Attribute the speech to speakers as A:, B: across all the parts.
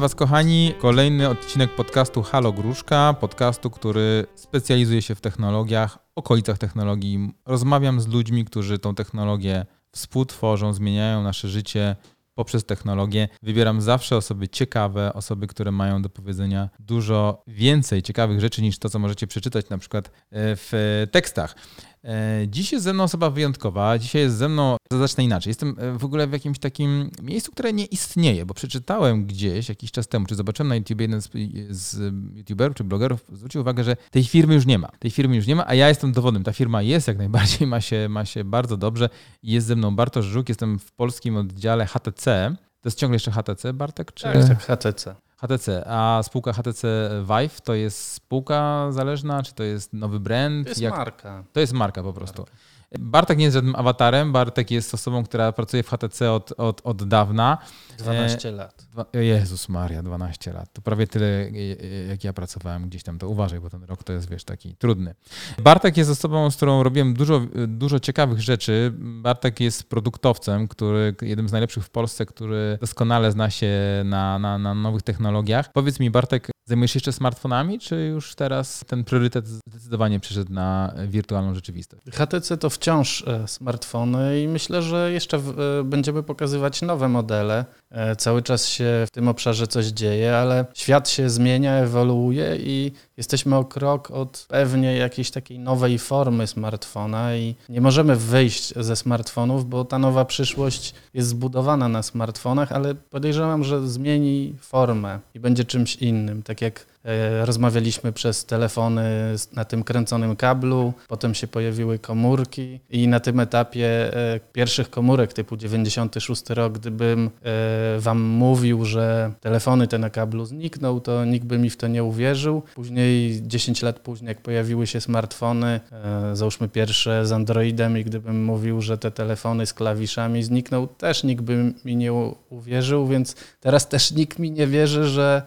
A: Was, kochani. Kolejny odcinek podcastu Halo Gruszka, podcastu, który specjalizuje się w technologiach, okolicach technologii. Rozmawiam z ludźmi, którzy tą technologię współtworzą, zmieniają nasze życie poprzez technologię. Wybieram zawsze osoby ciekawe, osoby, które mają do powiedzenia dużo więcej ciekawych rzeczy niż to, co możecie przeczytać na przykład e, w tekstach. E, dziś jest ze mną osoba wyjątkowa. Dzisiaj jest ze mną, zacznę inaczej. Jestem e, w ogóle w jakimś takim miejscu, które nie istnieje, bo przeczytałem gdzieś jakiś czas temu, czy zobaczyłem na YouTube jeden z, z YouTuberów czy blogerów, zwrócił uwagę, że tej firmy już nie ma. Tej firmy już nie ma, a ja jestem dowodem. Ta firma jest jak najbardziej, ma się, ma się bardzo dobrze. Jest ze mną Bartosz Żuk, jestem w polskim oddziale HTC. To jest ciągle jeszcze HTC, Bartek?
B: Czy... Tak, HTC.
A: HTC, a spółka HTC Vive to jest spółka zależna, czy to jest nowy brand?
B: To jest Jak... marka.
A: To jest marka po prostu. Marka. Bartek nie jest żadnym awatarem, Bartek jest osobą, która pracuje w HTC od, od, od dawna.
B: 12 e, lat.
A: Jezus Maria, 12 lat. To prawie tyle, e, e, jak ja pracowałem gdzieś tam. To uważaj, bo ten rok to jest, wiesz, taki trudny. Bartek jest osobą, z którą robiłem dużo, dużo ciekawych rzeczy. Bartek jest produktowcem, który, jednym z najlepszych w Polsce, który doskonale zna się na, na, na nowych technologiach. Powiedz mi, Bartek, Zajmujesz się jeszcze smartfonami, czy już teraz ten priorytet zdecydowanie przeszedł na wirtualną rzeczywistość?
B: HTC to wciąż e, smartfony i myślę, że jeszcze e, będziemy pokazywać nowe modele. E, cały czas się w tym obszarze coś dzieje, ale świat się zmienia, ewoluuje i jesteśmy o krok od pewnie jakiejś takiej nowej formy smartfona i nie możemy wyjść ze smartfonów, bo ta nowa przyszłość jest zbudowana na smartfonach, ale podejrzewam, że zmieni formę i będzie czymś innym. Tak jak rozmawialiśmy przez telefony na tym kręconym kablu, potem się pojawiły komórki i na tym etapie e, pierwszych komórek typu 96 rok, gdybym e, wam mówił, że telefony te na kablu znikną, to nikt by mi w to nie uwierzył. Później, 10 lat później, jak pojawiły się smartfony, załóżmy pierwsze z Androidem i gdybym mówił, że te telefony z klawiszami znikną, też nikt by mi nie uwierzył, więc teraz też nikt mi nie wierzy, że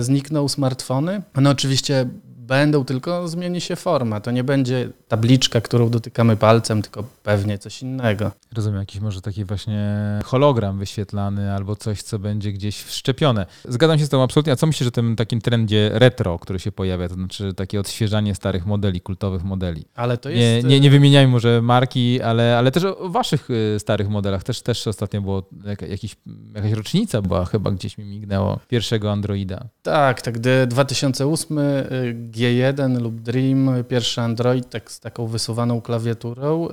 B: znikną smartfony telefony. One oczywiście będą, tylko zmieni się forma. To nie będzie tabliczka, którą dotykamy palcem, tylko pewnie coś innego.
A: Rozumiem, jakiś może taki właśnie hologram wyświetlany albo coś, co będzie gdzieś wszczepione. Zgadzam się z tobą absolutnie. A co myślisz o tym takim trendzie retro, który się pojawia, to znaczy takie odświeżanie starych modeli, kultowych modeli?
B: Ale to
A: jest... Nie, nie, nie wymieniajmy może marki, ale, ale też o waszych y, starych modelach. Też, też ostatnio było jakiś, jakaś rocznica była, chyba gdzieś mi mignęło, pierwszego Androida.
B: Tak, tak, gdy 2008 G1 lub Dream, pierwszy Android tak, z taką wysuwaną klawiaturą. Y,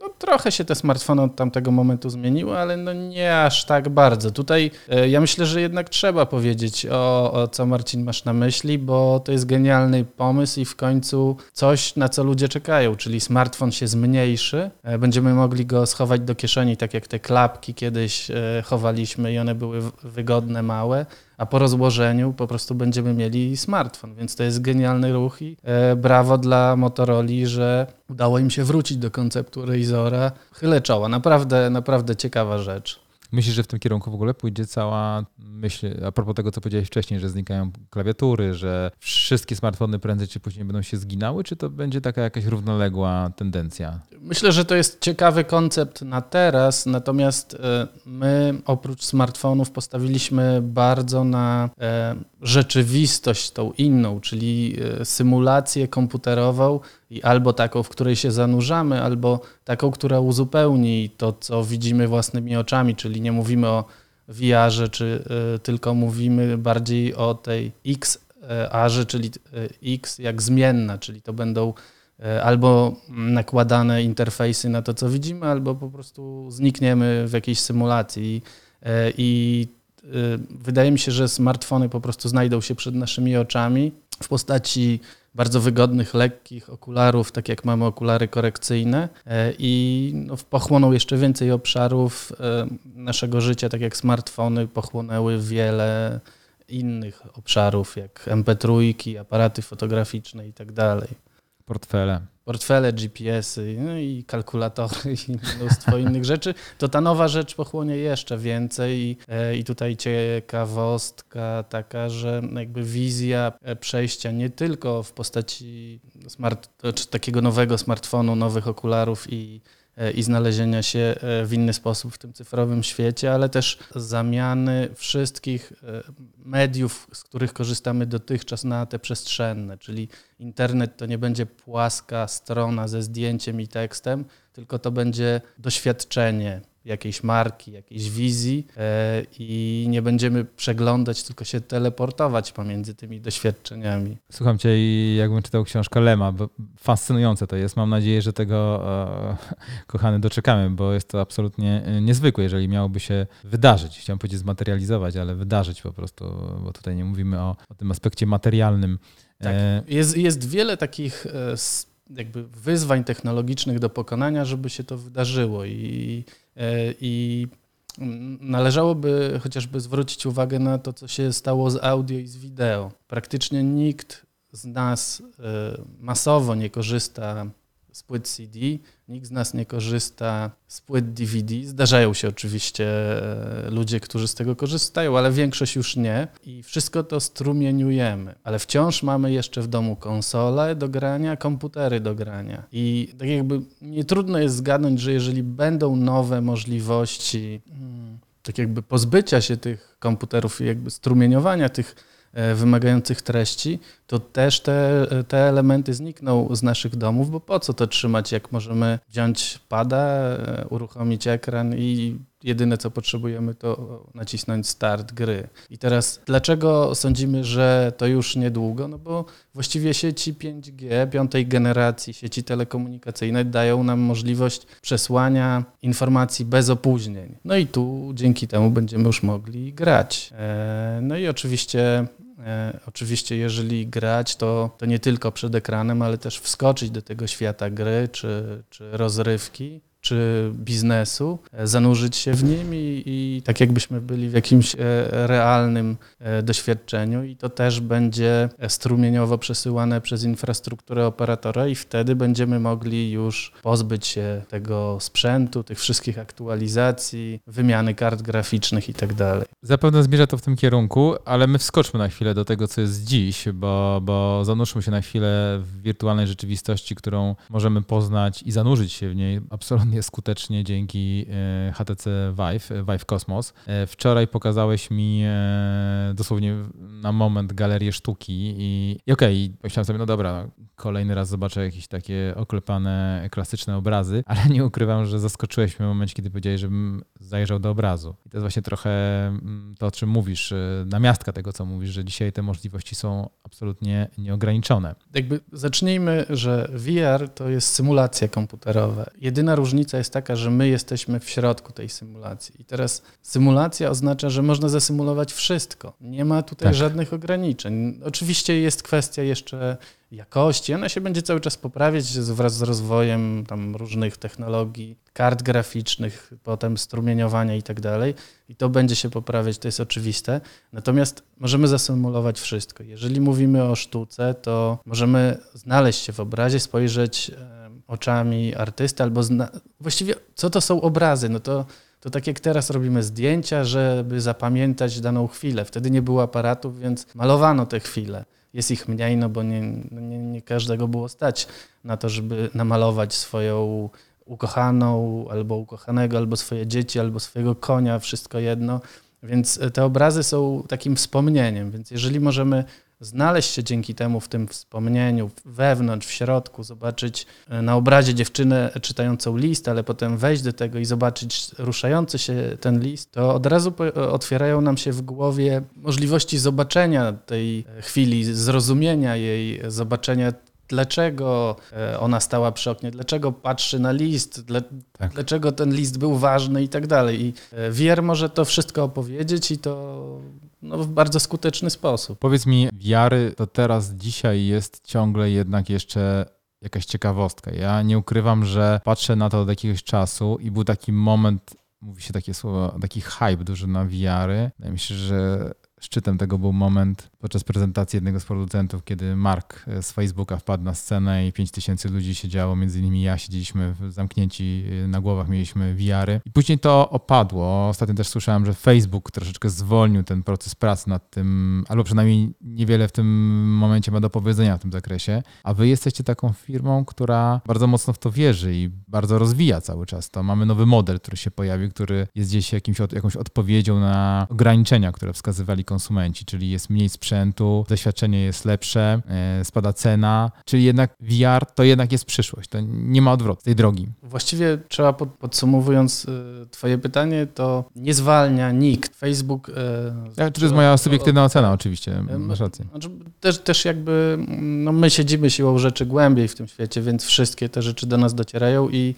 B: no, trochę się te smartfony od tamtego momentu zmieniły, ale no nie aż tak bardzo. Tutaj y, ja myślę, że jednak trzeba powiedzieć o, o co Marcin masz na myśli, bo to jest genialny pomysł i w końcu coś, na co ludzie czekają, czyli smartfon się zmniejszy, y, będziemy mogli go schować do kieszeni, tak jak te klapki kiedyś chowaliśmy i one były wygodne, małe a po rozłożeniu po prostu będziemy mieli smartfon, więc to jest genialny ruch i e, brawo dla Motorola, że udało im się wrócić do konceptu Razora. Chylę czoła, naprawdę, naprawdę ciekawa rzecz.
A: Myślisz, że w tym kierunku w ogóle pójdzie cała myśl, a propos tego, co powiedziałeś wcześniej, że znikają klawiatury, że wszystkie smartfony prędzej czy później będą się zginały, czy to będzie taka jakaś równoległa tendencja?
B: Myślę, że to jest ciekawy koncept na teraz, natomiast e, my oprócz smartfonów postawiliśmy bardzo na e, rzeczywistość tą inną, czyli e, symulację komputerową i albo taką, w której się zanurzamy, albo taką, która uzupełni to, co widzimy własnymi oczami, czyli nie mówimy o VR-ze, czy y, tylko mówimy bardziej o tej XR, czyli y, X jak zmienna, czyli to będą albo nakładane interfejsy na to, co widzimy, albo po prostu znikniemy w jakiejś symulacji. I wydaje mi się, że smartfony po prostu znajdą się przed naszymi oczami w postaci bardzo wygodnych, lekkich okularów, tak jak mamy okulary korekcyjne e, i no, pochłoną jeszcze więcej obszarów e, naszego życia, tak jak smartfony pochłonęły wiele innych obszarów, jak MP3, aparaty fotograficzne i tak dalej.
A: Portfele
B: portfele, GPS-y no i kalkulatory i mnóstwo innych rzeczy, to ta nowa rzecz pochłonie jeszcze więcej i, e, i tutaj ciekawostka taka, że jakby wizja e, przejścia nie tylko w postaci smart, czy takiego nowego smartfonu, nowych okularów i i znalezienia się w inny sposób w tym cyfrowym świecie, ale też zamiany wszystkich mediów, z których korzystamy dotychczas na te przestrzenne, czyli internet to nie będzie płaska strona ze zdjęciem i tekstem, tylko to będzie doświadczenie jakiejś marki, jakiejś wizji e, i nie będziemy przeglądać, tylko się teleportować pomiędzy tymi doświadczeniami.
A: Słucham cię i jakbym czytał książkę Lema, bo fascynujące to jest. Mam nadzieję, że tego, e, kochany, doczekamy, bo jest to absolutnie e, niezwykłe, jeżeli miałoby się wydarzyć. Chciałem powiedzieć zmaterializować, ale wydarzyć po prostu, bo tutaj nie mówimy o, o tym aspekcie materialnym.
B: Tak. Jest, jest wiele takich jakby wyzwań technologicznych do pokonania, żeby się to wydarzyło i, i należałoby chociażby zwrócić uwagę na to, co się stało z audio i z wideo. Praktycznie nikt z nas e, masowo nie korzysta z płyt CD, nikt z nas nie korzysta z płyt DVD. Zdarzają się oczywiście e, ludzie, którzy z tego korzystają, ale większość już nie i wszystko to strumieniujemy. Ale wciąż mamy jeszcze w domu konsole do grania, komputery do grania. I tak jakby nie trudno jest zgadnąć, że jeżeli będą nowe możliwości, hmm, tak jakby pozbycia się tych komputerów i jakby strumieniowania tych E, wymagających treści, to też te, te elementy znikną z naszych domów, bo po co to trzymać, jak możemy wziąć pada, e, uruchomić ekran i jedyne co potrzebujemy to nacisnąć start gry. I teraz dlaczego sądzimy, że to już niedługo? No bo właściwie sieci 5G, piątej generacji sieci telekomunikacyjne dają nam możliwość przesłania informacji bez opóźnień. No i tu dzięki temu będziemy już mogli grać. E, no i oczywiście oczywiście, jeżeli grać, to, to nie tylko przed ekranem, ale też wskoczyć do tego świata gry czy, czy rozrywki czy biznesu, e, zanurzyć się w nim i, i, tak jakbyśmy byli w jakimś e, realnym e, doświadczeniu i to też będzie strumieniowo przesyłane przez infrastrukturę operatora i wtedy będziemy mogli już pozbyć się tego sprzętu, tych wszystkich aktualizacji, wymiany kart graficznych i tak dalej.
A: Zapewne zmierza to w tym kierunku, ale my wskoczmy na chwilę do tego, co jest dziś, bo, bo zanurzmy się na chwilę w wirtualnej rzeczywistości, którą możemy poznać i zanurzyć się w niej absolutnie skutecznie dzięki e, HTC Vive, e, Vive Cosmos. E, wczoraj pokazałeś mi dosłownie na moment galerię sztuki i, i okej, okay, myślałem sobie, no dobra, kolejny raz zobaczę jakieś takie oklepane, klasyczne obrazy, ale nie ukrywam, że zaskoczyłeś mnie w momencie, kiedy powiedziałeś, żebym zajrzał do obrazu. I to jest właśnie trochę mm, to, o czym mówisz, namiastka tego, co mówisz, że dzisiaj te możliwości są absolutnie nieograniczone.
B: Jakby zacznijmy, że VR to jest symulacja komputerowa. Jedyna różnica różnica jest taka, że my jesteśmy w środku tej symulacji. I teraz symulacja oznacza, że można zasymulować wszystko. Nie ma tutaj tak. żadnych ograniczeń. Oczywiście jest kwestia jeszcze jakości. Ona się będzie cały czas poprawiać wraz z rozwojem tam różnych technologii, kart graficznych, potem strumieniowania i tak dalej. I to będzie się poprawiać, to jest oczywiste. Natomiast możemy zasymulować wszystko. Jeżeli mówimy o sztuce, to możemy znaleźć się w obrazie, spojrzeć oczami artysty, albo zna... właściwie co to są obrazy? No to, to tak jak teraz robimy zdjęcia, żeby zapamiętać daną chwilę. Wtedy nie było aparatów, więc malowano te chwile. Jest ich mniej, no bo nie, no nie, nie każdego było stać na to, żeby namalować swoją ukochaną, albo ukochanego, albo swoje dzieci, albo swojego konia, wszystko jedno. Więc te obrazy są takim wspomnieniem. Więc jeżeli możemy znaleźć się dzięki temu w tym wspomnieniu, wewnątrz, w środku, zobaczyć e, na obrazie dziewczynę czytającą list, ale potem wejść do tego i zobaczyć ruszający się ten list, to od razu otwierają nam się w głowie możliwości zobaczenia tej chwili, zrozumienia jej, zobaczenia dlaczego e, ona stała przy oknie, dlaczego patrzy na list, dla, tak. dlaczego ten list był ważny i tak dalej. I e, Wier może to wszystko opowiedzieć i to no, w bardzo skuteczny sposób.
A: Powiedz mi, wiary to teraz, dzisiaj jest ciągle jednak jeszcze jakaś ciekawostka. Ja nie ukrywam, że patrzę na to od jakiegoś czasu i był taki moment, mówi się takie słowo, taki hype duży na wiary. Mi się, że szczytem tego był moment podczas prezentacji jednego z producentów, kiedy Mark z Facebooka wpadł na scenę i 5000 ludzi siedziało, między innymi ja, siedzieliśmy zamknięci na głowach, mieliśmy wiary. I później to opadło. Ostatnio też słyszałem, że Facebook troszeczkę zwolnił ten proces pracy nad tym, albo przynajmniej niewiele w tym momencie ma do powiedzenia w tym zakresie. A wy jesteście taką firmą, która bardzo mocno w to wierzy i bardzo rozwija cały czas to. Mamy nowy model, który się pojawił, który jest gdzieś jakimś, jakąś odpowiedzią na ograniczenia, które wskazywali konsumenci, czyli jest mniej sprzętu, doświadczenie jest lepsze, e, spada cena, czyli jednak VR to jednak jest przyszłość. To nie ma odwrotu tej drogi.
B: Właściwie trzeba podsumowując e, twoje pytanie, to nie zwalnia nikt. Facebook...
A: Ja, e, to jest moja subiektywna ocena oczywiście, masz rację.
B: Znaczy, też, też jakby no my siedzimy siłą rzeczy głębiej w tym świecie, więc wszystkie te rzeczy do nas docierają i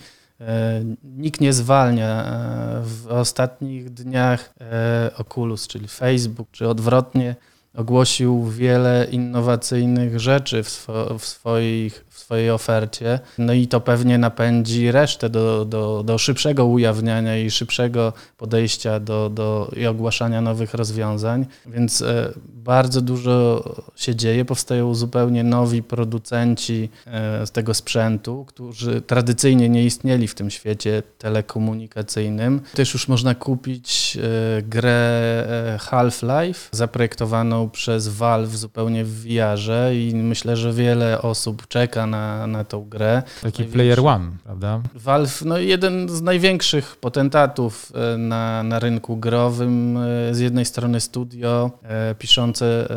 B: nikt nie zwalnia. E, w ostatnich dniach e, Oculus, czyli Facebook, czy odwrotnie, ogłosił wiele innowacyjnych rzeczy w, swo, w, swoich, swojej ofercie. No i to pewnie napędzi resztę do, do, do szybszego ujawniania i szybszego podejścia do, do i ogłaszania nowych rozwiązań. Więc e, bardzo dużo się dzieje. Powstają zupełnie nowi producenci e, z tego sprzętu, którzy tradycyjnie nie istnieli w tym świecie telekomunikacyjnym. Też już można kupić e, grę Half-Life zaprojektowaną przez Valve zupełnie w VR-ze i myślę, że wiele osób czeka na, na tą grę.
A: Taki Player One, prawda?
B: Valve, no jeden z największych potentatów e, na, na rynku growym. E, z jednej strony studio e, piszące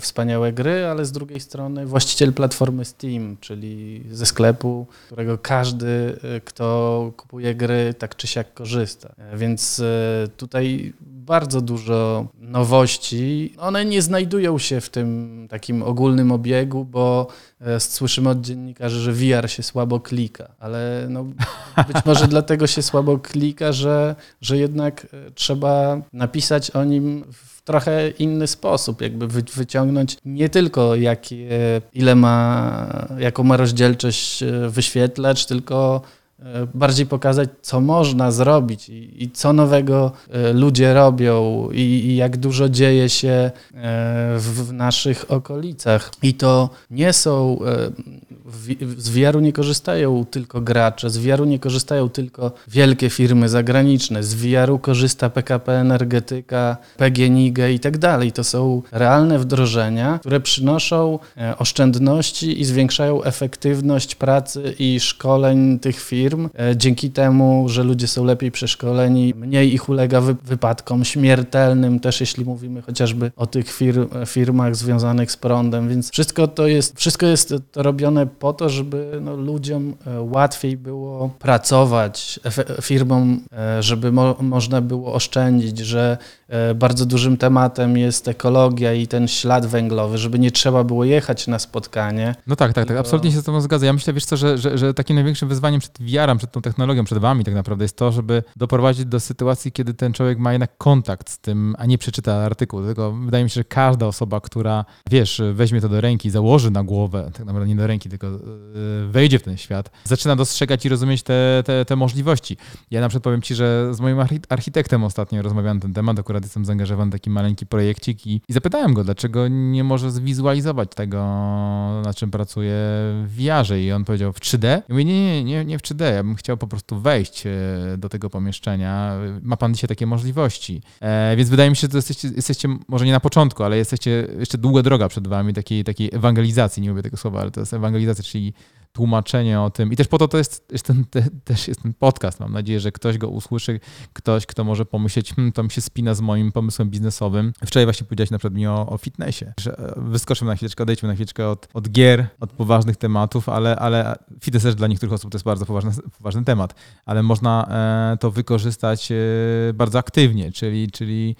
B: wspaniałe gry, ale z drugiej strony właściciel platformy Steam, czyli ze sklepu, którego każdy, kto kupuje gry, tak czy siak korzysta. Więc tutaj bardzo dużo nowości. One nie znajdują się w tym takim ogólnym obiegu, bo słyszymy od dziennikarzy, że VR się słabo klika, ale no, być może dlatego się słabo klika, że, że jednak e, trzeba napisać o nim w trochę inny sposób, jakby wyciągnąć nie tylko jakie, ile ma, jaką ma rozdzielczość e, wyświetlacz, tylko bardziej pokazać, co można zrobić i, i co nowego e, ludzie robią i, i, jak dużo dzieje się e, w, w naszych okolicach. I to nie są z VR-u nie korzystają tylko gracze, z VR-u nie korzystają tylko wielkie firmy zagraniczne, z VR-u korzysta PKP Energetyka, PGNiG i tak dalej. To są realne wdrożenia, które przynoszą e, oszczędności i zwiększają efektywność pracy i szkoleń tych firm. E, dzięki temu, że ludzie są lepiej przeszkoleni, mniej ich ulega wypadkom śmiertelnym, też jeśli mówimy chociażby o tych firm, firmach związanych z prądem, więc wszystko to jest, wszystko jest to robione po to, żeby no, ludziom e, łatwiej było pracować, firmom, e, żeby mo można było oszczędzić, że bardzo dużym tematem jest ekologia i ten ślad węglowy, żeby nie trzeba było jechać na spotkanie.
A: No tak, tak, tak, absolutnie się z tobą zgadzam. Ja myślę, wiesz co, że, że, że takim największym wyzwaniem przed VR-em, przed tą technologią, przed wami tak naprawdę jest to, żeby doprowadzić do sytuacji, kiedy ten człowiek ma jednak kontakt z tym, a nie przeczyta artykułu. Tylko wydaje mi się, że każda osoba, która, wiesz, weźmie to do ręki, założy na głowę, tak naprawdę nie do ręki, tylko Y, wejdzie w ten świat, zaczyna dostrzegać i rozumieć te, te, te możliwości. Ja na przykład powiem Ci, że z moim architektem ostatnio rozmawiałem na ten temat, akurat jestem zaangażowany w taki maleńki projekcik i, i zapytałem go, dlaczego nie może zwizualizować tego, na czym pracuje w VR-ze i on powiedział w 3D. Ja mówię, nie, nie, nie, nie w 3D, ja bym chciał po prostu wejść e, do tego pomieszczenia. Ma Pan dzisiaj takie możliwości. E, więc wydaje mi się, że to jesteście, jesteście może nie na początku, ale jesteście jeszcze długa droga przed Wami takiej, takiej ewangelizacji, nie mówię tego słowa, ale to jest ewangelizacja, czyli tłumaczenie o tym. I też po to to jest, jest ten, te, też jest ten podcast. Mam nadzieję, że ktoś go usłyszy, ktoś, kto może pomyśleć, hm, to mi się spina z moim pomysłem biznesowym. Wczoraj właśnie powiedziałeś na przykład mi o, o fitnessie, e, wyskoczymy na chwileczkę, odejdźmy na chwileczkę od, od gier, od poważnych tematów, ale, ale fitness też dla niektórych osób to jest bardzo poważny, poważny temat, ale można e, to wykorzystać e, bardzo aktywnie, czyli, czyli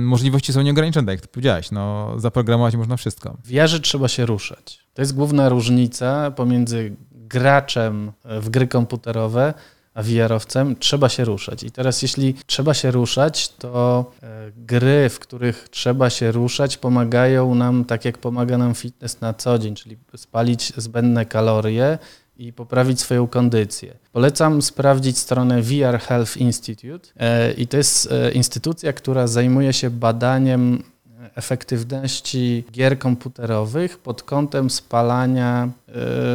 A: możliwości są nieograniczone, tak jak ty powiedziałeś. No, zaprogramować można wszystko.
B: W jarze trzeba się ruszać. To jest główna różnica pomiędzy graczem w gry komputerowe a VR-owcem. Trzeba się ruszać. I teraz, jeśli trzeba się ruszać, to e, gry, w których trzeba się ruszać, pomagają nam tak, jak pomaga nam fitness na co dzień, czyli spalić zbędne kalorie i poprawić swoją kondycję. Polecam sprawdzić stronę VR Health Institute. E, I to jest e, instytucja, która zajmuje się badaniem efektywności gier komputerowych pod kątem spalania,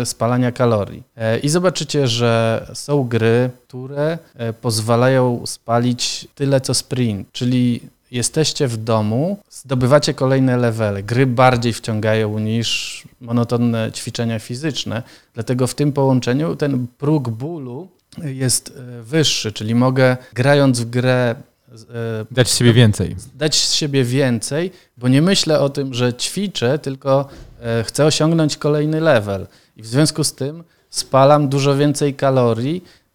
B: e, spalania kalorii. I zobaczycie, że są gry, które pozwalają spalić tyle co sprint, czyli jesteście w domu, zdobywacie kolejne levely. Gry bardziej wciągają niż monotonne ćwiczenia fizyczne, dlatego w tym połączeniu ten próg bólu jest wyższy, czyli mogę grając w grę
A: E, dać z siebie więcej.
B: Dać z siebie więcej, bo nie myślę o tym, że ćwiczę, tylko e, chcę osiągnąć kolejny level. I w związku z tym spalam dużo więcej kalorii, e,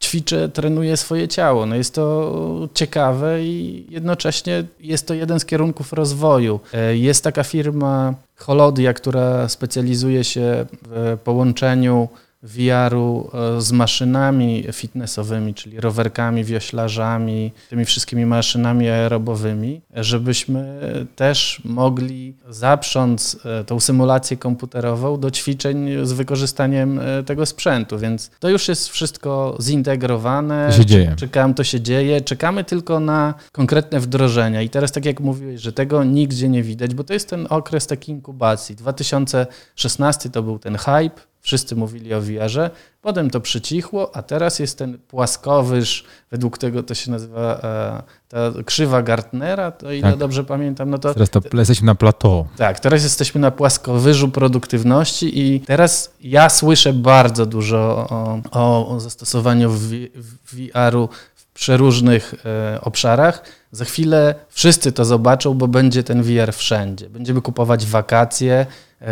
B: ćwiczę, trenuję swoje ciało. No jest to ciekawe i jednocześnie jest to jeden z kierunków rozwoju. Jest taka firma Holodia, która specjalizuje się w połączeniu VR-u e, z maszynami fitnessowymi, czyli rowerkami, wioślarzami, tymi wszystkimi maszynami aerobowymi, żebyśmy też mogli zaprząc e, tą symulację komputerową do ćwiczeń z wykorzystaniem e, tego sprzętu, więc to już jest wszystko zintegrowane.
A: To się dzieje.
B: Czekam, to się dzieje. Czekamy tylko na konkretne wdrożenia i teraz tak jak mówiłeś, że tego nigdzie nie widać, bo to jest ten okres takiej inkubacji. 2016 to był ten hype, Wszyscy mówili o VR-ze, potem to przycichło, a teraz jest ten płaskowyż, według tego to się nazywa e, ta krzywa Gartnera, to ile tak. dobrze pamiętam. No to,
A: teraz to jesteśmy na plateau.
B: Tak, teraz jesteśmy na płaskowyżu produktywności i teraz ja słyszę bardzo dużo o, o zastosowaniu VR-u w przeróżnych e, obszarach. Za chwilę wszyscy to zobaczą, bo będzie ten VR wszędzie. Będziemy kupować wakacje,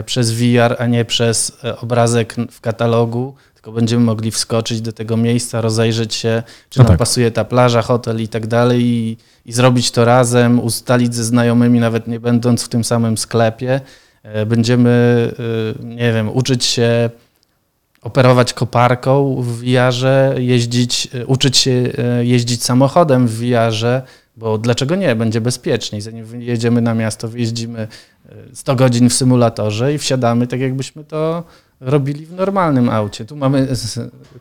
B: przez VR, a nie przez e, obrazek w katalogu, tylko będziemy mogli wskoczyć do tego miejsca, rozejrzeć się, czy no nam tak. pasuje ta plaża, hotel i tak dalej i, i zrobić to razem, ustalić ze znajomymi, nawet nie będąc w tym samym sklepie. E, będziemy, nie wiem, uczyć się operować koparką w VR-ze, jeździć, uczyć się jeździć samochodem w VR-ze, bo dlaczego nie? Będzie bezpieczniej. Zanim jedziemy na miasto, wyjeździmy 100 e, godzin w symulatorze i wsiadamy tak, jakbyśmy to robili w normalnym aucie. Tu mamy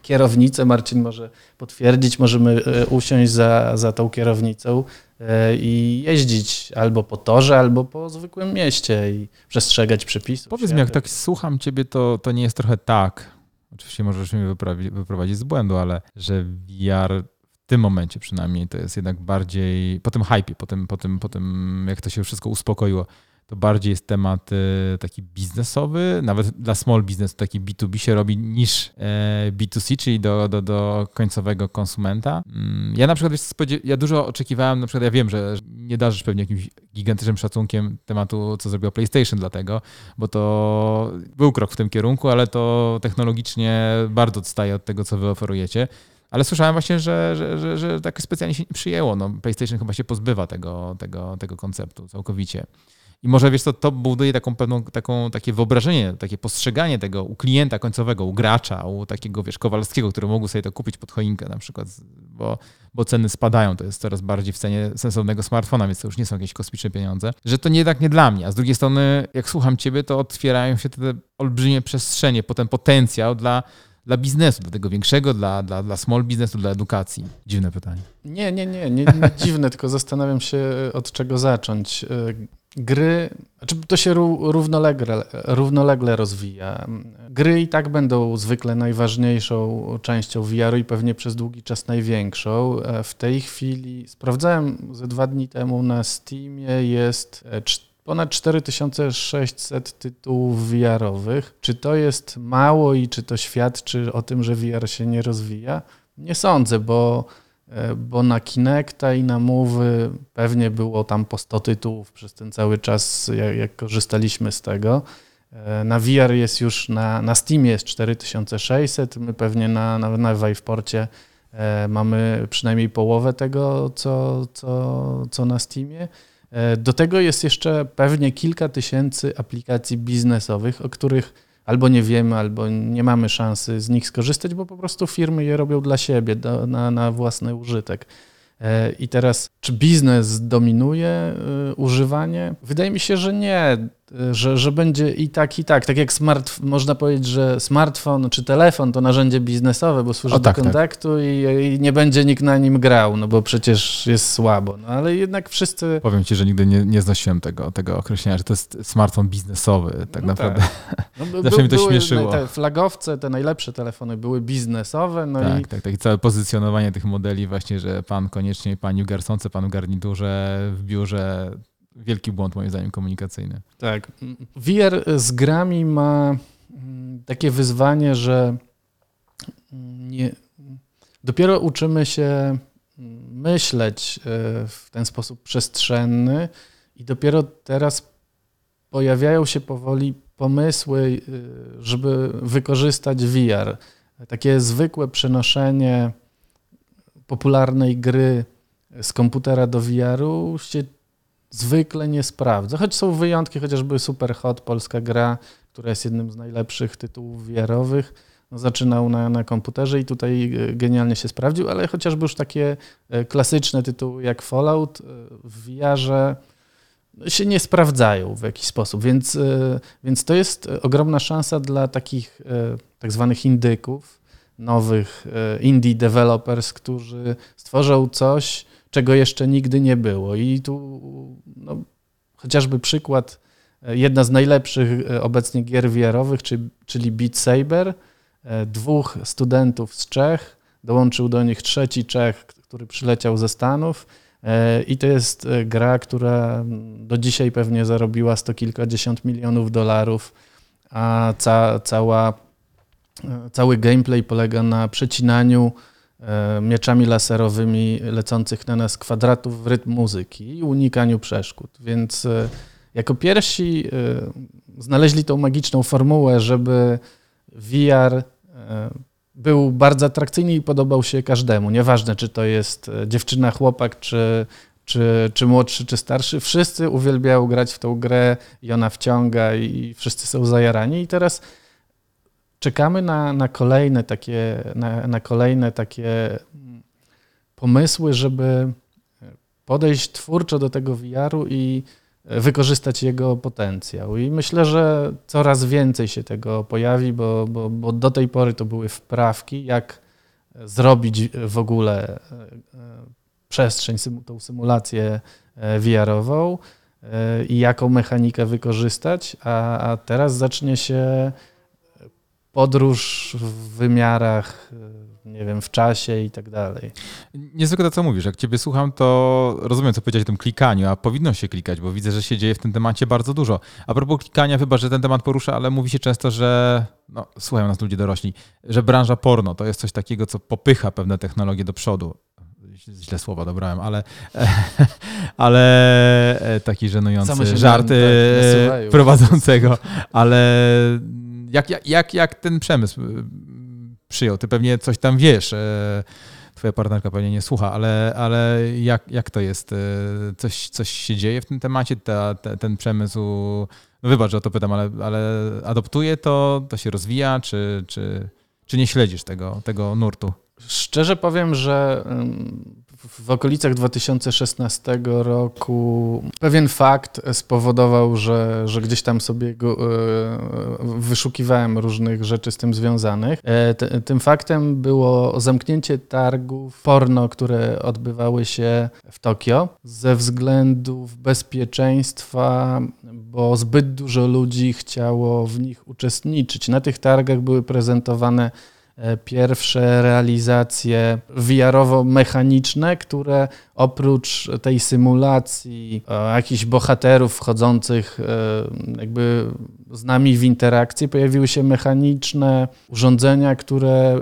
B: kierownicę, Marcin może potwierdzić, możemy e, usiąść za, za tą kierownicą e, i jeździć albo po torze, albo po zwykłym mieście i przestrzegać przepisów.
A: Powiedz mi, jak tak słucham ciebie, to, to nie jest trochę tak, oczywiście możesz mnie wyprowadzić z błędu, ale że VR w tym momencie przynajmniej to jest jednak bardziej, po tym hypie, po tym, po tym, po tym jak to się wszystko uspokoiło, to bardziej jest temat e, taki biznesowy, nawet dla small business taki B2B się robi niż e, B2C, czyli do, do, do końcowego konsumenta. Mm, ja na przykład, ja dużo oczekiwałem, na przykład ja wiem, że nie darzysz pewnie jakimś gigantycznym szacunkiem tematu, co zrobiło PlayStation dlatego, bo to był krok w tym kierunku, ale to technologicznie bardzo odstaje od tego, co wy oferujecie. Ale słyszałem właśnie, że, że, że, że tak specjalnie się nie przyjęło. No, PlayStation chyba się pozbywa tego, tego, tego konceptu całkowicie. I może wiesz, to, to buduje taką pewną, taką, takie wyobrażenie, takie postrzeganie tego u klienta końcowego, u gracza, u takiego wiesz, Kowalskiego, który mógł sobie to kupić pod choinkę na przykład, bo, bo ceny spadają, to jest coraz bardziej w cenie sensownego smartfona, więc to już nie są jakieś kosmiczne pieniądze, że to nie tak nie dla mnie. A z drugiej strony, jak słucham ciebie, to otwierają się te olbrzymie przestrzenie, potem potencjał dla dla biznesu, dla tego większego, dla, dla, dla small businessu, dla edukacji? Dziwne pytanie.
B: Nie, nie, nie, nie, nie dziwne, tylko zastanawiam się od czego zacząć. Gry, znaczy to się równolegle, równolegle rozwija. Gry i tak będą zwykle najważniejszą częścią VR-u i pewnie przez długi czas największą. E, w tej chwili, sprawdzałem ze dwa dni temu na Steamie jest e, ponad 4600 tytułów VR-owych. Czy to jest mało i czy to świadczy o tym, że VR się nie rozwija? Nie sądzę, bo bo na Kinecta i na Mowy pewnie było tam po 100 tytułów przez ten cały czas, jak, jak korzystaliśmy z tego. E, na VR jest już, na, na Steamie jest 4600, my pewnie na, na, na Viveporcie e, mamy przynajmniej połowę tego, co, co, co na Steamie. Do tego jest jeszcze pewnie kilka tysięcy aplikacji biznesowych, o których albo nie wiemy, albo nie mamy szansy z nich skorzystać, bo po prostu firmy je robią dla siebie, do, na, na własny użytek. E, I teraz, czy biznes dominuje e, używanie? Wydaje mi się, że nie. Że, że będzie i tak, i tak. Tak jak smart, można powiedzieć, że smartfon czy telefon to narzędzie biznesowe, bo służy o, tak, do tak. kontaktu tak. I, i, nie będzie nikt na nim grał, no bo przecież jest słabo. No ale jednak wszyscy...
A: Powiem ci, że nigdy nie, nie znosiłem tego, tego określenia, że to jest smartfon biznesowy tak no naprawdę. Tak. No, Zawsze mi to śmieszyło.
B: Te flagowce, te najlepsze telefony były biznesowe. No
A: tak,
B: i...
A: tak, tak. I całe pozycjonowanie tych modeli właśnie, że pan koniecznie, pani w garsonce, pan w garniturze, w biurze wielki błąd moim zdaniem komunikacyjny.
B: Tak. VR z grami ma mm, takie wyzwanie, że mm, nie, dopiero uczymy się mm, myśleć e, w ten sposób przestrzenny i dopiero teraz pojawiają się powoli pomysły, e, żeby wykorzystać VR. Takie zwykłe przenoszenie popularnej gry z komputera do VR-u się zwykle nie sprawdza. Choć są wyjątki, chociażby Superhot, polska gra, która jest jednym z najlepszych tytułów wiarowych. No, zaczynał na, na komputerze i tutaj e, genialnie się sprawdził, ale chociażby już takie e, klasyczne tytuły jak Fallout e, w VR się nie sprawdzają w jakiś sposób, więc, więc to jest ogromna szansa dla takich tak zwanych indyków, nowych indie developers, którzy stworzą coś, czego jeszcze nigdy nie było. I tu no, chociażby przykład, e, jedna z najlepszych e, obecnie gier VR-owych, czyli, Beat Saber. E, dwóch studentów z Czech, dołączył do nich trzeci Czech, który przyleciał ze Stanów. I to jest gra, która do dzisiaj pewnie zarobiła sto kilkadziesiąt milionów dolarów, a ca, cała, cały gameplay polega na przecinaniu mieczami laserowymi lecących na nas kwadratów w rytm muzyki i unikaniu przeszkód. Więc e, jako pierwsi e, znaleźli tą magiczną formułę, żeby VR był bardzo atrakcyjny i podobał się każdemu. Nieważne, czy to jest dziewczyna, chłopak, czy, czy, czy młodszy, czy starszy. Wszyscy uwielbiają grać w tą grę i ona wciąga i wszyscy są zajarani. I teraz czekamy na, na kolejne takie, na, na kolejne takie pomysły, żeby podejść twórczo do tego VR-u i wykorzystać jego potencjał. I myślę, że coraz więcej się tego pojawi, bo, bo, bo do tej pory to były wprawki, jak zrobić w ogóle e, przestrzeń, tą symulację e, VR-ową e, i jaką mechanikę wykorzystać, a, a teraz zacznie się podróż w wymiarach, e, nie wiem, w czasie i tak dalej.
A: Niezwykle to, co mówisz. Jak ciebie słucham, to rozumiem, co powiedziałeś o tym klikaniu, a powinno się klikać, bo widzę, że się dzieje w tym temacie bardzo dużo. A propos klikania, chyba, że ten temat porusza, ale mówi się często, że, no, słuchają nas ludzie dorośli, że branża porno to jest coś takiego, co popycha pewne technologie do przodu źle słowa dobrałem, ale, ale e, taki żenujący żart tak, prowadzącego, ale jak, jak, jak, ten przemysł y, przyjął? Ty pewnie coś tam wiesz. E, twoja partnerka pewnie nie słucha, ale, ale jak, jak to jest? E, coś, coś się dzieje w tym temacie? Ta, ten przemysł, no wybacz, że o to pytam, ale, ale adoptuje to, to się rozwija, czy, czy, czy nie śledzisz tego, tego nurtu?
B: Szczerze powiem, że w okolicach 2016 roku pewien fakt spowodował, że, że gdzieś tam sobie go, e, wyszukiwałem różnych rzeczy z tym związanych. E, tym faktem było zamknięcie targów porno, które odbywały się w Tokio ze względów bezpieczeństwa, bo zbyt dużo ludzi chciało w nich uczestniczyć. Na tych targach były prezentowane pierwsze realizacje VR-owo-mechaniczne, które oprócz tej symulacji e, jakichś bohaterów wchodzących e, jakby z nami w interakcję, pojawiły się mechaniczne urządzenia, które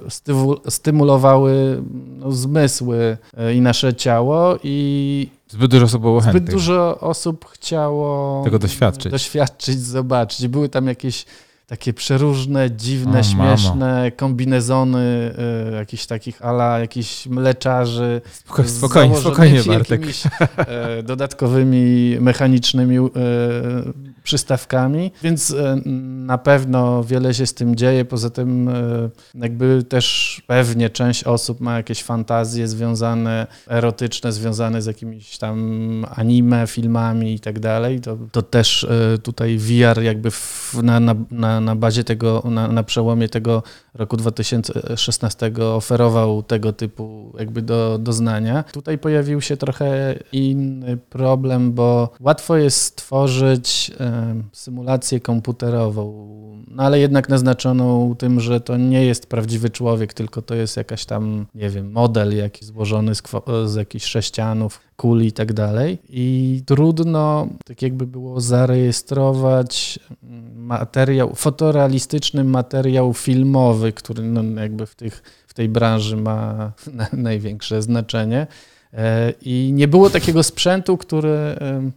B: stymulowały no, zmysły i nasze ciało i
A: Zbyt dużo osób było
B: chętnych. Zbyt dużo osób chciało
A: tego doświadczyć.
B: doświadczyć, zobaczyć. Były tam jakieś takie przeróżne, dziwne, o, śmieszne mamo. kombinezony y, jakichś takich ala jakichś mleczarzy.
A: Spokojnie, spokojnie, spokojnie Bartek.
B: Jakimiś, y, dodatkowymi mechanicznymi y, przystawkami, więc e, na pewno wiele się z tym dzieje. Poza tym e, jakby też pewnie część osób ma jakieś fantazje związane, erotyczne, związane z jakimiś tam anime, filmami i tak dalej. To, też e, tutaj VR jakby w, na, na, na bazie tego, na, na przełomie tego roku 2016 oferował tego typu jakby do doznania. Tutaj pojawił się trochę inny problem, bo łatwo jest stworzyć symulację komputerową, no ale jednak naznaczoną tym, że to nie jest prawdziwy człowiek, tylko to jest jakaś tam, nie wiem, model jakiś złożony z, z jakichś sześcianów, kuli i tak dalej. I trudno tak jakby było zarejestrować materiał, fotorealistyczny materiał filmowy, który no jakby w, tych, w tej branży ma największe znaczenie. E, I nie było takiego sprzętu, który,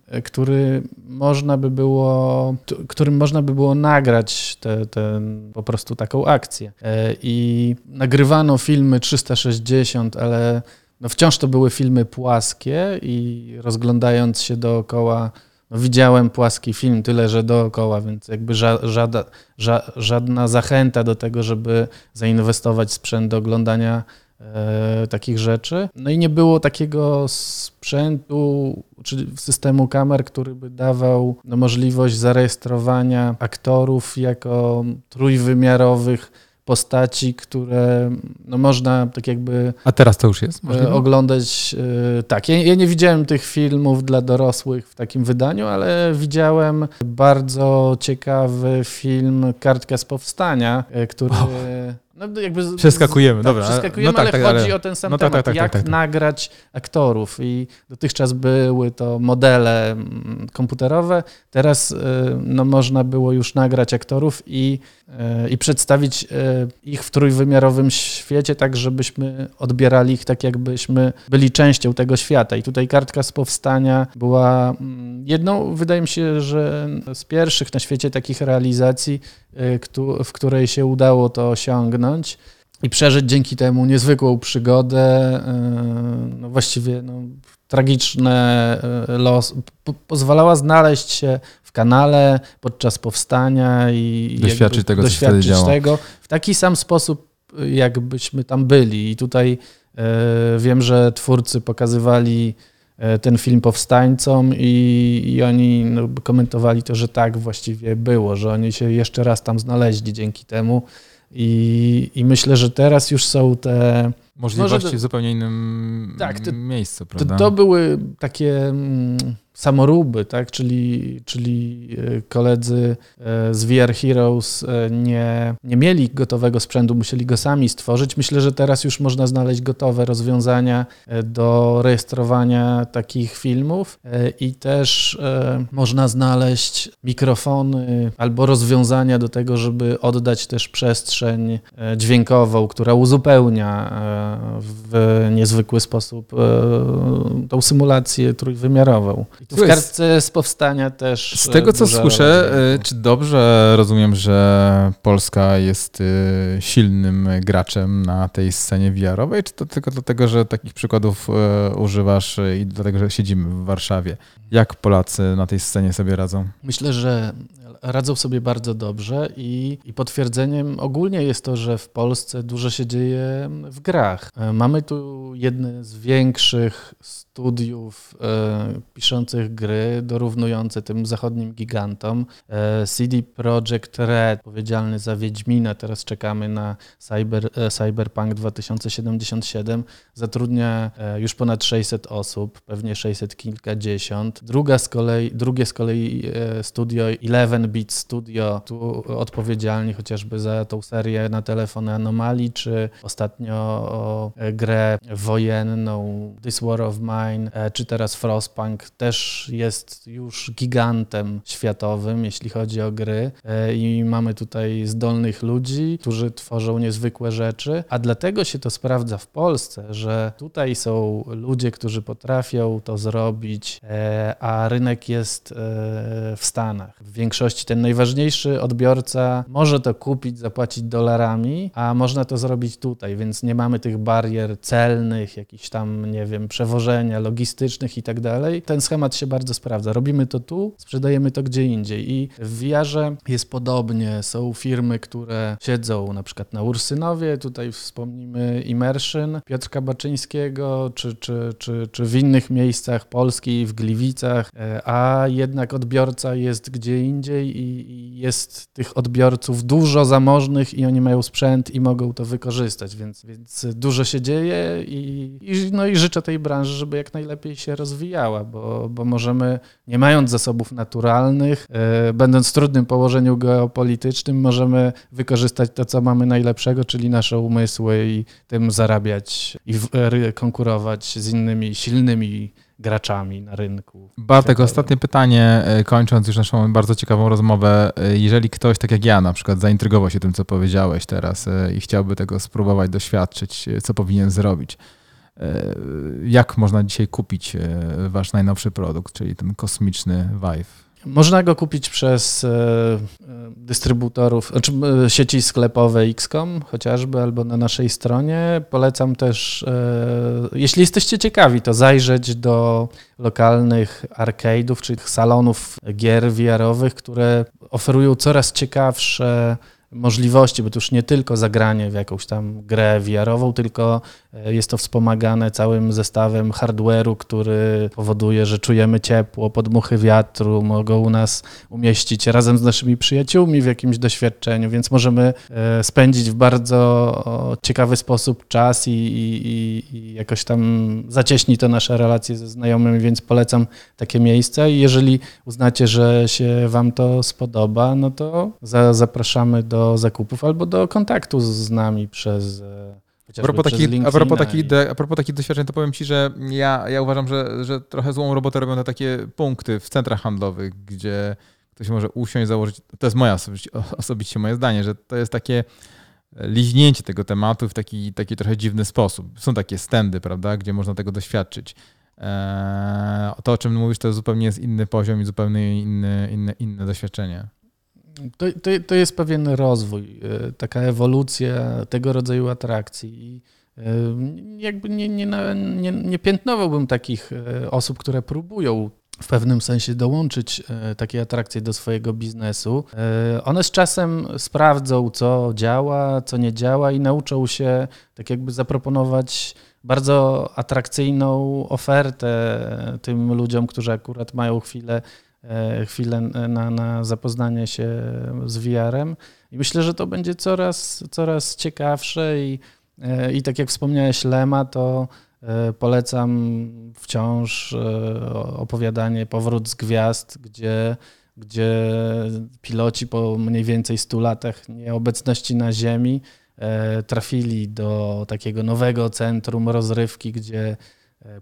B: e, który można by było, którym można by było nagrać te, te, po prostu taką akcję. E, I nagrywano filmy 360, ale no wciąż to były filmy płaskie i rozglądając się dookoła, no widziałem płaski film, tyle że dookoła, więc jakby ża żada, ża żadna zachęta do tego, żeby zainwestować w sprzęt do oglądania e, takich rzeczy. No i nie było takiego sprzętu czy systemu kamer, który by dawał no, możliwość zarejestrowania aktorów jako trójwymiarowych postaci, które no, można tak jakby.
A: A teraz to już jest?
B: E, możliwe? Oglądać. E, tak, ja, ja, nie widziałem tych filmów dla dorosłych w takim wydaniu, ale widziałem bardzo ciekawy film Kartka z Powstania, e, który. Oh
A: no jakby przeskakujemy, tak, dobra.
B: Przeskakujemy, no tak, ale tak, chodzi ale... o ten sam no temat, tak, tak, jak nagrać aktorów. I dotychczas były to modele mm, komputerowe, teraz y, no, można było już nagrać aktorów i, y, i przedstawić y, ich w trójwymiarowym świecie, tak żebyśmy odbierali ich tak jakbyśmy byli częścią tego świata. I tutaj kartka z powstania była mm, jedną, wydaje mi się, że z pierwszych na świecie takich realizacji, w której się udało to osiągnąć i przeżyć dzięki temu niezwykłą przygodę, e, no właściwie no, tragiczne e, los, po, pozwalała znaleźć się w kanale podczas powstania i
A: doświadczyć tego,
B: doświadczyć tego w taki sam sposób, jakbyśmy tam byli. I tutaj wiem, że twórcy pokazywali ten film powstańcom i, i oni no, komentowali to, że tak właściwie było, że oni się jeszcze raz tam znaleźli dzięki temu. I, I myślę, że teraz już są te
A: możliwości w zupełnie innym tak, to, miejscu, prawda?
B: To, to były takie mm, samoróby, tak? czyli, czyli e, koledzy e, z VR Heroes e, nie, nie mieli gotowego sprzętu, musieli go sami stworzyć. Myślę, że teraz już można znaleźć gotowe rozwiązania do rejestrowania takich filmów i też można znaleźć mikrofony albo rozwiązania do tego, żeby oddać też przestrzeń dźwiękową, która uzupełnia w niezwykły sposób tą symulację trójwymiarową. W kartce z powstania też.
A: Z tego co słyszę, e, czy dobrze rozumiem, że Polska jest e, silnym graczem na tej scenie VR-owej, czy to tylko dlatego, że takich przykładów e, używasz i dlatego, że siedzimy w Warszawie? Jak Polacy na tej scenie sobie radzą?
B: Myślę, że radzą sobie bardzo dobrze i, i potwierdzeniem ogólnie jest to, że w Polsce dużo się dzieje w grach. Mamy tu jedne z większych studiów e, piszących gry, dorównujące tym zachodnim gigantom. E, CD Projekt Red, odpowiedzialny za Wiedźmina, teraz czekamy na Cyber, e, Cyberpunk 2077, zatrudnia e, już ponad 600 osób, pewnie 600 kilkadziesiąt. Druga z kolei, drugie z kolei e, studio 11-bit Studio, tu odpowiedzialni chociażby za tą serię na telefony Anomalii, czy ostatnio e, grę wojenną This War of Mine, E, czy teraz Frostpunk też jest już gigantem światowym, jeśli chodzi o gry e, i mamy tutaj zdolnych ludzi, którzy tworzą niezwykłe rzeczy, a dlatego się to sprawdza w Polsce, że tutaj są ludzie, którzy potrafią to zrobić, a rynek jest w Stanach. W większości większości ten najważniejszy odbiorca może to kupić, zapłacić dolarami, a można to zrobić tutaj, więc nie mamy tych barier celnych, jakichś tam, nie wiem, przewożenia logistycznych i tak dalej. Ten schemat się bardzo sprawdza. Robimy to tu, sprzedajemy to gdzie indziej i w VR jest podobnie. Są firmy, które siedzą na przykład na Ursynowie, tutaj wspomnimy Immersion Piotrka Baczyńskiego, czy, czy, czy, czy w innych miejscach Polski, w Gliwicach, e, a jednak odbiorca jest gdzie indziej i jest tych odbiorców dużo zamożnych i oni mają sprzęt i mogą to wykorzystać, więc, więc dużo się dzieje i, i, no i życzę tej branży, żeby jak najlepiej się rozwijała, bo, bo możemy, nie mając zasobów naturalnych, e, będąc w trudnym położeniu geopolitycznym, możemy wykorzystać to, co mamy najlepszego, czyli nasze umysły i tym zarabiać i w, konkurować z innymi silnymi graczami na rynku.
A: Bartek, ostatnie pytanie, e, kończąc już naszą bardzo ciekawą rozmowę. E, jeżeli ktoś, tak jak ja na przykład, zaintrygował się tym, co powiedziałeś teraz e, i chciałby tego spróbować, doświadczyć, co powinien zrobić, jak można dzisiaj kupić wasz najnowszy produkt, czyli ten kosmiczny Vive?
B: Można go kupić przez e, e, dystrybutorów, znaczy e, sieci sklepowe XCOM chociażby, albo na naszej stronie. Polecam też, jeśli jesteście ciekawi, to zajrzeć do lokalnych arcade'ów, czyli salonów gier VR-owych, które oferują coraz ciekawsze możliwości, bo to już nie tylko zagranie w jakąś tam grę VR-ową, tylko e, jest to wspomagane całym zestawem hardware'u, który powoduje, że czujemy ciepło, podmuchy wiatru, mogą nas umieścić razem z naszymi przyjaciółmi w jakimś doświadczeniu, więc możemy e, spędzić w bardzo ciekawy sposób czas i, i, i jakoś tam zacieśni to nasze relacje ze znajomymi, więc polecam takie miejsca. I jeżeli uznacie, że się Wam to spodoba, no to za, zapraszamy do do zakupów albo do kontaktu z nami przez e,
A: a propos, takich, a, propos takich, a propos takich doświadczeń, to powiem Ci, że ja, ja uważam, że, że trochę złą robotę robią te takie punkty w centrach handlowych, gdzie ktoś może usiąść, założyć. To jest moja osobiście, osobiście moje zdanie, że to jest takie liźnięcie tego tematu w taki, taki trochę dziwny sposób. Są takie stędy, prawda, gdzie można tego doświadczyć. Eee, to, o czym mówisz, to zupełnie jest inny poziom i zupełnie inny, inne, inne doświadczenie.
B: To, to, to jest pewien rozwój, e, taka ewolucja tego rodzaju atrakcji. I e, jakby nie, nie, nie, nie piętnowałbym takich e, osób, które próbują w pewnym sensie dołączyć takie atrakcje do swojego biznesu. One z czasem sprawdzą, co działa, co nie działa i nauczą się tak jakby zaproponować bardzo atrakcyjną ofertę tym ludziom, którzy akurat mają chwilę chwilę na, na zapoznanie się z VR-em. I myślę, że to będzie coraz, coraz ciekawsze i, e, i tak jak wspomniałeś Lema, to e, polecam wciąż opowiadanie Powrót z Gwiazd, gdzie, gdzie piloci po mniej więcej 100 latach nieobecności na Ziemi trafili do takiego nowego centrum rozrywki, gdzie E,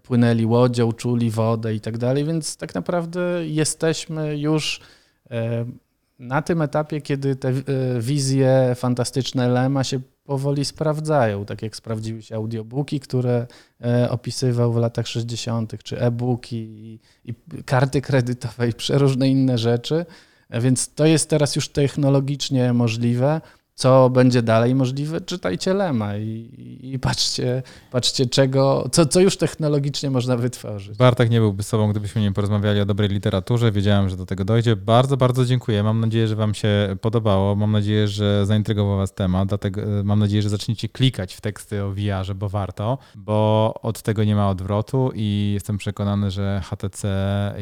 B: płynęli łodzią, czuli wodę i tak dalej, więc tak naprawdę jesteśmy już e, na tym etapie, kiedy te e, wizje fantastyczne Lema się powoli sprawdzają, tak jak sprawdziły się audiobooki, które opisywał w latach 60., czy e-booki i, i karty kredytowe i przeróżne inne rzeczy. Więc to jest teraz już technologicznie możliwe co będzie dalej możliwe, czytajcie Lema i, i, patrzcie, patrzcie czego, co, co już technologicznie można wytworzyć.
A: Bartek nie byłby sobą, gdybyśmy nie porozmawiali o dobrej literaturze. Wiedziałem, że do tego dojdzie. Bardzo, bardzo dziękuję. Mam nadzieję, że Wam się podobało. Mam nadzieję, że zaintrygował Was temat. Dlatego e, mam nadzieję, że zaczniecie klikać w teksty o VR, bo warto, bo od tego nie ma odwrotu i jestem przekonany, że HTC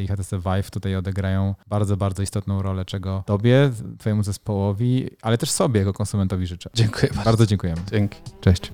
A: i HTC Vive tutaj odegrają bardzo, bardzo istotną rolę, czego Tobie, Twojemu zespołowi, ale też sobie jako konsumentowi życzę.
B: Dziękuję bardzo.
A: Bardzo dziękujemy.
B: Dzięki.
A: Cześć.